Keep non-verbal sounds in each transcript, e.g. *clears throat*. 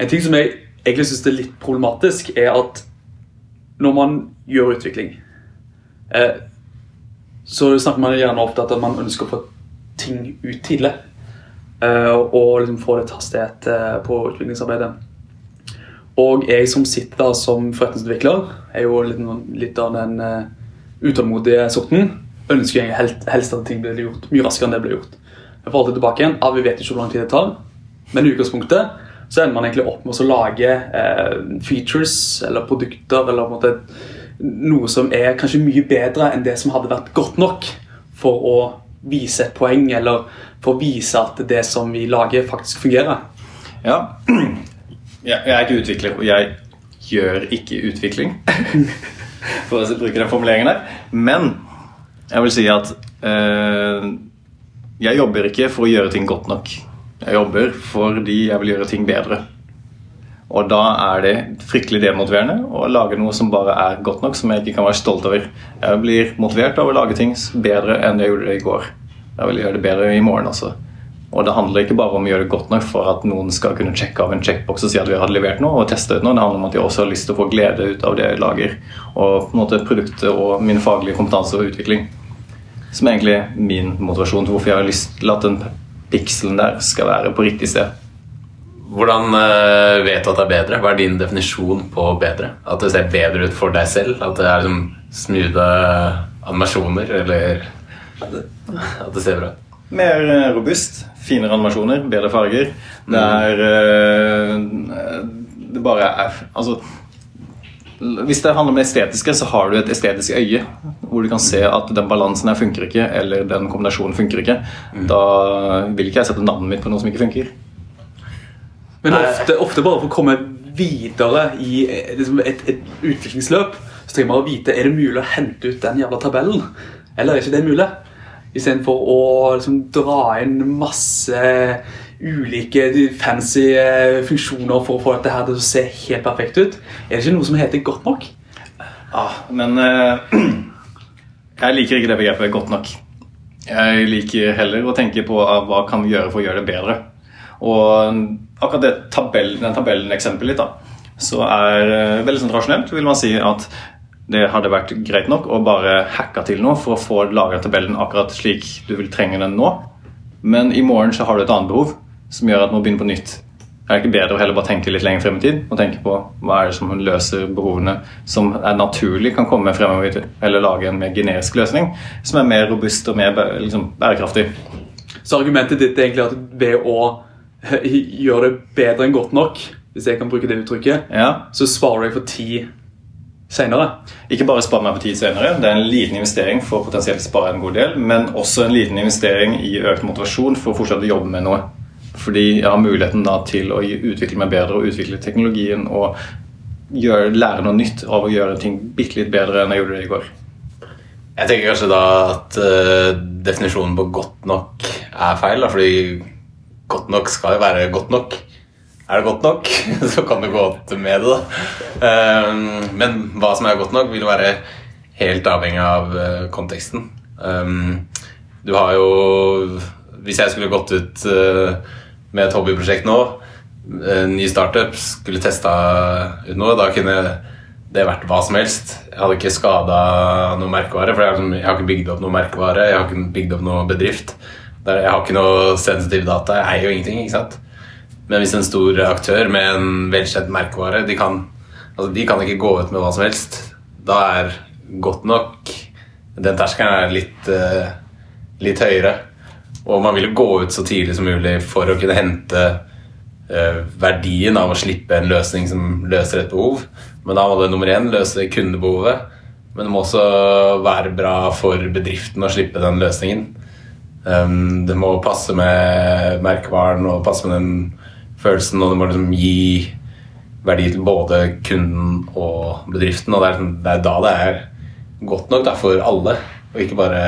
En ting som jeg egentlig syns er litt problematisk, er at når man gjør utvikling, eh, så snakker man gjerne ofte at man ønsker å få ting ut tidlig. Eh, og liksom få litt hastighet eh, på utviklingsarbeidet. Og jeg som sitter da som forretningsutvikler, er jo litt, litt av den uh, utålmodige sorten. Ønsker jeg helst, helst at ting blir gjort mye raskere enn det blir gjort. Jeg får alltid tilbake igjen, ah, Vi vet ikke hvor lang tid det tar, men i utgangspunktet så ender man egentlig opp med å lage eh, features eller produkter eller måte noe som er kanskje mye bedre enn det som hadde vært godt nok for å vise et poeng, eller for å vise at det som vi lager, faktisk fungerer. Ja, jeg er ikke utvikler, og jeg gjør ikke utvikling. *laughs* For å bruke den formuleringen der. Men jeg vil si at øh, jeg jobber ikke for å gjøre ting godt nok. Jeg jobber fordi jeg vil gjøre ting bedre. Og da er det fryktelig demotiverende å lage noe som bare er godt nok, som jeg ikke kan være stolt over. Jeg blir motivert av å lage ting bedre enn jeg gjorde det i går. Jeg vil gjøre det bedre i morgen også. Og det handler ikke bare om å gjøre det godt nok for at noen skal kunne sjekke av en checkbox og si at vi har levert noe og testa ut noe. Det handler om at jeg også har lyst til å få glede ut av det jeg lager. Og på en måte produktet og min faglige kompetanse og utvikling. Som er egentlig min motivasjon til hvorfor jeg har lyst til at den pikselen der skal være på riktig sted. Hvordan uh, vet du at det er bedre? Hva er din definisjon på bedre? At det ser bedre ut for deg selv? At det er liksom smoothe animasjoner? Eller at det ser bra ut? Mer eh, robust. Finere animasjoner, bedre farger. Det er Det bare er Altså hvis det handler om det estetiske, så har du et estetisk øye hvor du kan se at den balansen her funker ikke, eller den kombinasjonen funker ikke. Mm. Da vil ikke jeg sette navnet mitt på noe som ikke funker. Men ofte, ofte bare for å komme videre i liksom et, et, utviklingsløp, så trenger man å vite er det mulig å hente ut den jævla tabellen. Eller er ikke det mulig? Istedenfor å liksom, dra inn masse ulike fancy eh, funksjoner for å få dette her til å se helt perfekt ut. Er det ikke noe som heter godt nok? Ja, men uh, *clears throat* jeg liker ikke det begrepet 'godt nok'. Jeg liker heller å tenke på uh, hva kan vi gjøre for å gjøre det bedre. Og akkurat det tabellen, den tabellen-eksempelet litt, da, så er uh, veldig sånn rasjonelt, vil man si at det hadde vært greit nok å bare hacke til noe for å få lagra tabellen akkurat slik du vil trenge den nå. Men i morgen så har du et annet behov som gjør at du må begynne på nytt. Er det ikke bedre å heller bare tenke litt lenger frem i tid og tenke på hva er det som løser behovene som er naturlig kan komme fremover, eller lage en mer generisk løsning som er mer robust og mer liksom, bærekraftig? Så argumentet ditt er egentlig at ved å gjøre det bedre enn godt nok, hvis jeg kan bruke det uttrykket, ja. så sparer jeg for ti senere. Ikke bare spar meg for tid senere, det er en liten investering for potensielt å spare en god del, men også en liten investering i økt motivasjon for å fortsette å jobbe med noe. Fordi jeg har muligheten da til å utvikle meg bedre og utvikle teknologien og gjøre, lære noe nytt av å gjøre ting bitte litt bedre enn jeg gjorde det i går. Jeg tenker kanskje da at uh, definisjonen på godt nok er feil. Da, fordi godt nok skal jo være godt nok. Er det godt nok, *laughs* så kan du gå opp med det. Um, men hva som er godt nok, vil være helt avhengig av uh, konteksten. Um, du har jo Hvis jeg skulle gått ut uh, med et hobbyprosjekt nå, en ny startup, skulle testa ut noe, da kunne det vært hva som helst. Jeg hadde ikke skada noe merkevare, for jeg har ikke bygd opp noe merkevare. Jeg har ikke bygd opp noe bedrift. Jeg har ikke noe sensitive data. Jeg eier jo ingenting. ikke sant? Men hvis en stor aktør med en velkjent merkevare de kan, altså de kan ikke gå ut med hva som helst. Da er godt nok Den terskelen er litt, uh, litt høyere. Og man vil gå ut så tidlig som mulig for å kunne hente uh, verdien av å slippe en løsning som løser et behov. Men da må det nummer én løse kundebehovet. Men det må også være bra for bedriften å slippe den løsningen. Um, det må passe med merkevaren og passe med den følelsen, og det må liksom gi verdi til både kunden og bedriften. Og det er, liksom, det er da det er godt nok da, for alle, og ikke bare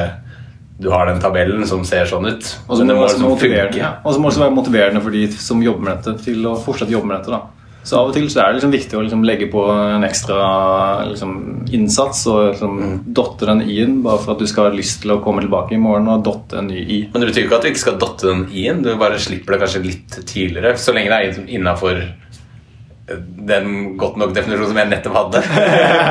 du har den tabellen som ser sånn ut. Og så må, det liksom må, også være motiverende for de som jobber med dette, til å fortsette å jobbe med dette. da. Så av og til så er det liksom viktig å liksom legge på en ekstra liksom, innsats og liksom dotte den i-en, bare for at du skal ha lyst til å komme tilbake i morgen og dotte en ny i. Men det betyr ikke at du ikke skal dotte den i-en. Du bare slipper det kanskje litt tidligere. Så lenge det er innafor den godt nok definisjonen som jeg nettopp hadde.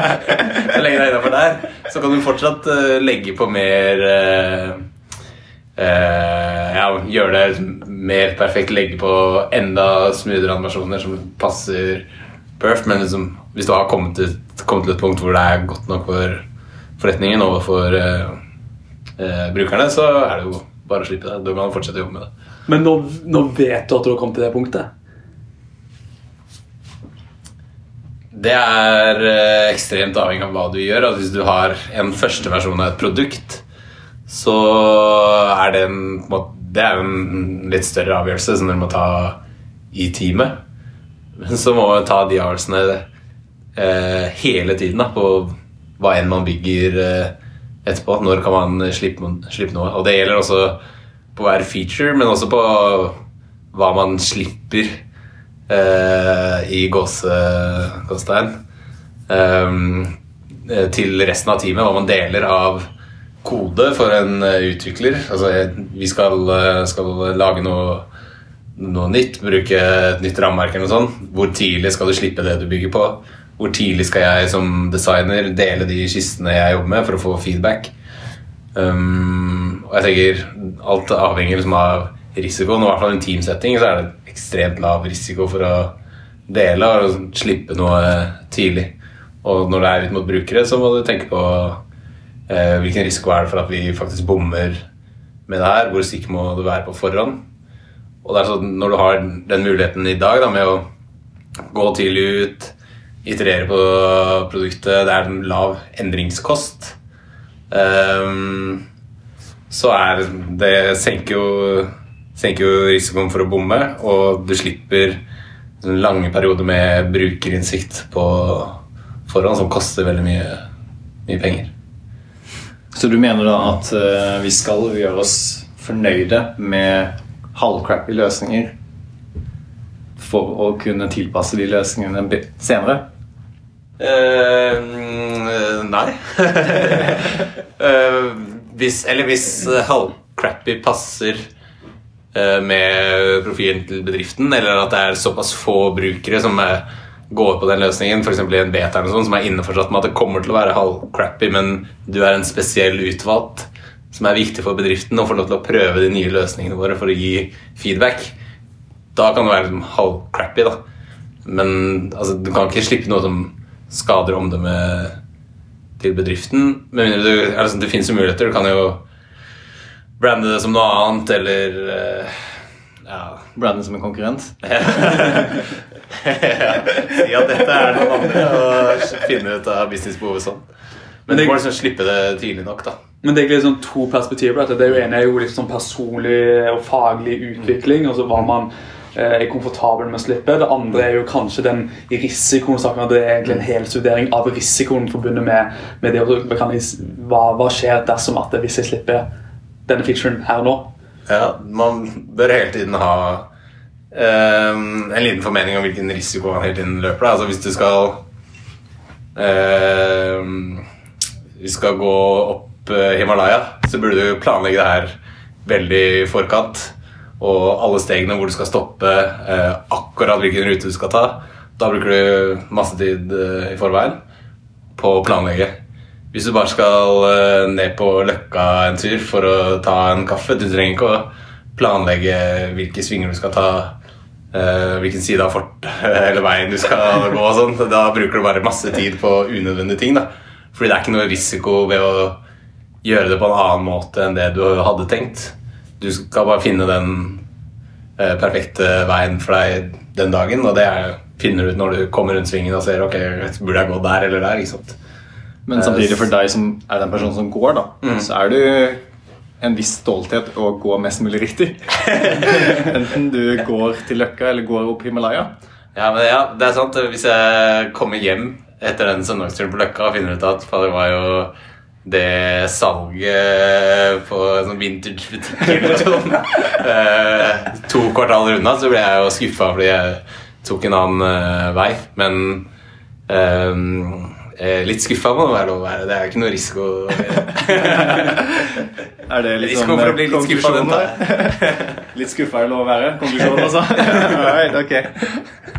*laughs* så lenge det er innafor der, så kan du fortsatt uh, legge på mer uh, uh, Ja, gjøre det mer perfekt. Legge på enda smoothere animasjoner som passer perf. Men liksom, hvis du har kommet til, kommet til et punkt hvor det er godt nok for forretningen og for brukerne, så er det jo bare å slippe det. Da kan du fortsette å jobbe med det. Men nå, nå vet du at du har kommet til det punktet. Det er eh, ekstremt avhengig av hva du gjør. Altså, hvis du har en første versjon av et produkt, så er det en, det er en litt større avgjørelse som dere må ta i teamet. Men så må man ta de avgjørelsene eh, hele tiden da, på hva enn man bygger eh, etterpå. Når kan man slippe, slippe noe? Og det gjelder også på hver feature, men også på hva man slipper i gåse, gåsetegn ehm, eh, til resten av teamet. Hva man deler av kode for en eh, utvikler. Altså, eh, vi skal, eh, skal lage noe, noe nytt, bruke et nytt rammeverk eller noe sånt. Hvor tidlig skal du slippe det du bygger på? Hvor tidlig skal jeg som designer dele de skissene jeg jobber med, for å få feedback? Um, og jeg tenker alt avhenger liksom av risikoen. Og i hvert fall i en teamsetting så er det ekstremt lav risiko for å dele og slippe noe tidlig. Og når det er ut mot brukere, så må du tenke på eh, hvilken risiko er det for at vi faktisk bommer med det her. Hvor sikker må du være på forhånd? Og det er sånn, når du har den muligheten i dag da, med å gå tidlig ut, iterere på produktet, det er en lav endringskost, um, så er det senker jo, senker jo risikoen for å bomme, og du slipper en lange perioder med brukerinnsikt på forhånd, som koster veldig mye, mye penger. Så du mener da at eh, vi skal gjøre oss fornøyde med halvcrappy løsninger for å kunne tilpasse de løsningene senere? Uh, nei. uh, *laughs* hvis, eller hvis halvcrappy passer med profilen til bedriften, eller at det er såpass få brukere som eh, går på den løsningen, f.eks. i en beta eller sånt, som er innforstått med at det kommer til å være halvcrappy, men du er en spesiell utvalgt som er viktig for bedriften, og får lov til å prøve de nye løsningene våre for å gi feedback, da kan det være liksom halvcrappy, da. Men altså, du kan ikke slippe noe som skader omdømmet til bedriften. Men du, altså, det finnes jo muligheter. Du kan jo brande det som noe annet, eller uh, ja, det som en konkurrent? *laughs* si at dette er noen andre, og finne ut av businessbehovet sånn. Men du må liksom slippe det tidlig nok, da. Men det er sånn to perspektiver på dette. Det ene er jo litt sånn personlig og faglig utvikling, altså hva man eh, er komfortabel med å slippe. Det andre er jo kanskje den risikoen. Det er egentlig en helstudering av risikoen forbundet med, med det. hva, hva skjer dersom at hvis jeg slipper denne featuren her nå? Ja, man bør hele tiden ha ehm, en liten formening om hvilken risiko man hele tiden løper. Altså hvis du skal ehm, Vi skal gå opp eh, Himalaya, så burde du planlegge det her veldig i forkant. Og alle stegene hvor du skal stoppe, eh, akkurat hvilken rute du skal ta. Da bruker du masse tid eh, i forveien på å planlegge. Hvis du bare skal eh, ned på Løkka en tur for å ta en kaffe Du trenger ikke å planlegge hvilke svinger du skal ta, eh, hvilken side av fort *laughs* eller veien du skal gå. og sånn. Da bruker du bare masse tid på unødvendige ting. da. Fordi det er ikke noe risiko ved å gjøre det på en annen måte enn det du hadde tenkt. Du skal bare finne den eh, perfekte veien for deg den dagen, og det er, finner du ut når du kommer rundt svingen og ser ok, burde jeg gå der eller der. ikke sant? Men samtidig for deg som er den personen som går, da, så er du en viss stolthet å gå mest mulig riktig. *laughs* Enten du går til Løkka eller går opp Himalaya. Ja, men ja, det er sant. Hvis jeg kommer hjem etter den søndagsturen på Løkka og finner ut at det var jo det salget på sånn vintage-butikk sånn, *laughs* eh, to kvartaler unna, så blir jeg jo skuffa fordi jeg tok en annen eh, vei. Men eh, eh, litt skuffa må det være lov å være. Det er jo ikke noe risiko. *laughs* Er det liksom Risiko for å bli litt skuffa, den der? *laughs* Litt skuffa er lov å være. Konklusjonen, altså. *laughs* Alright, ok.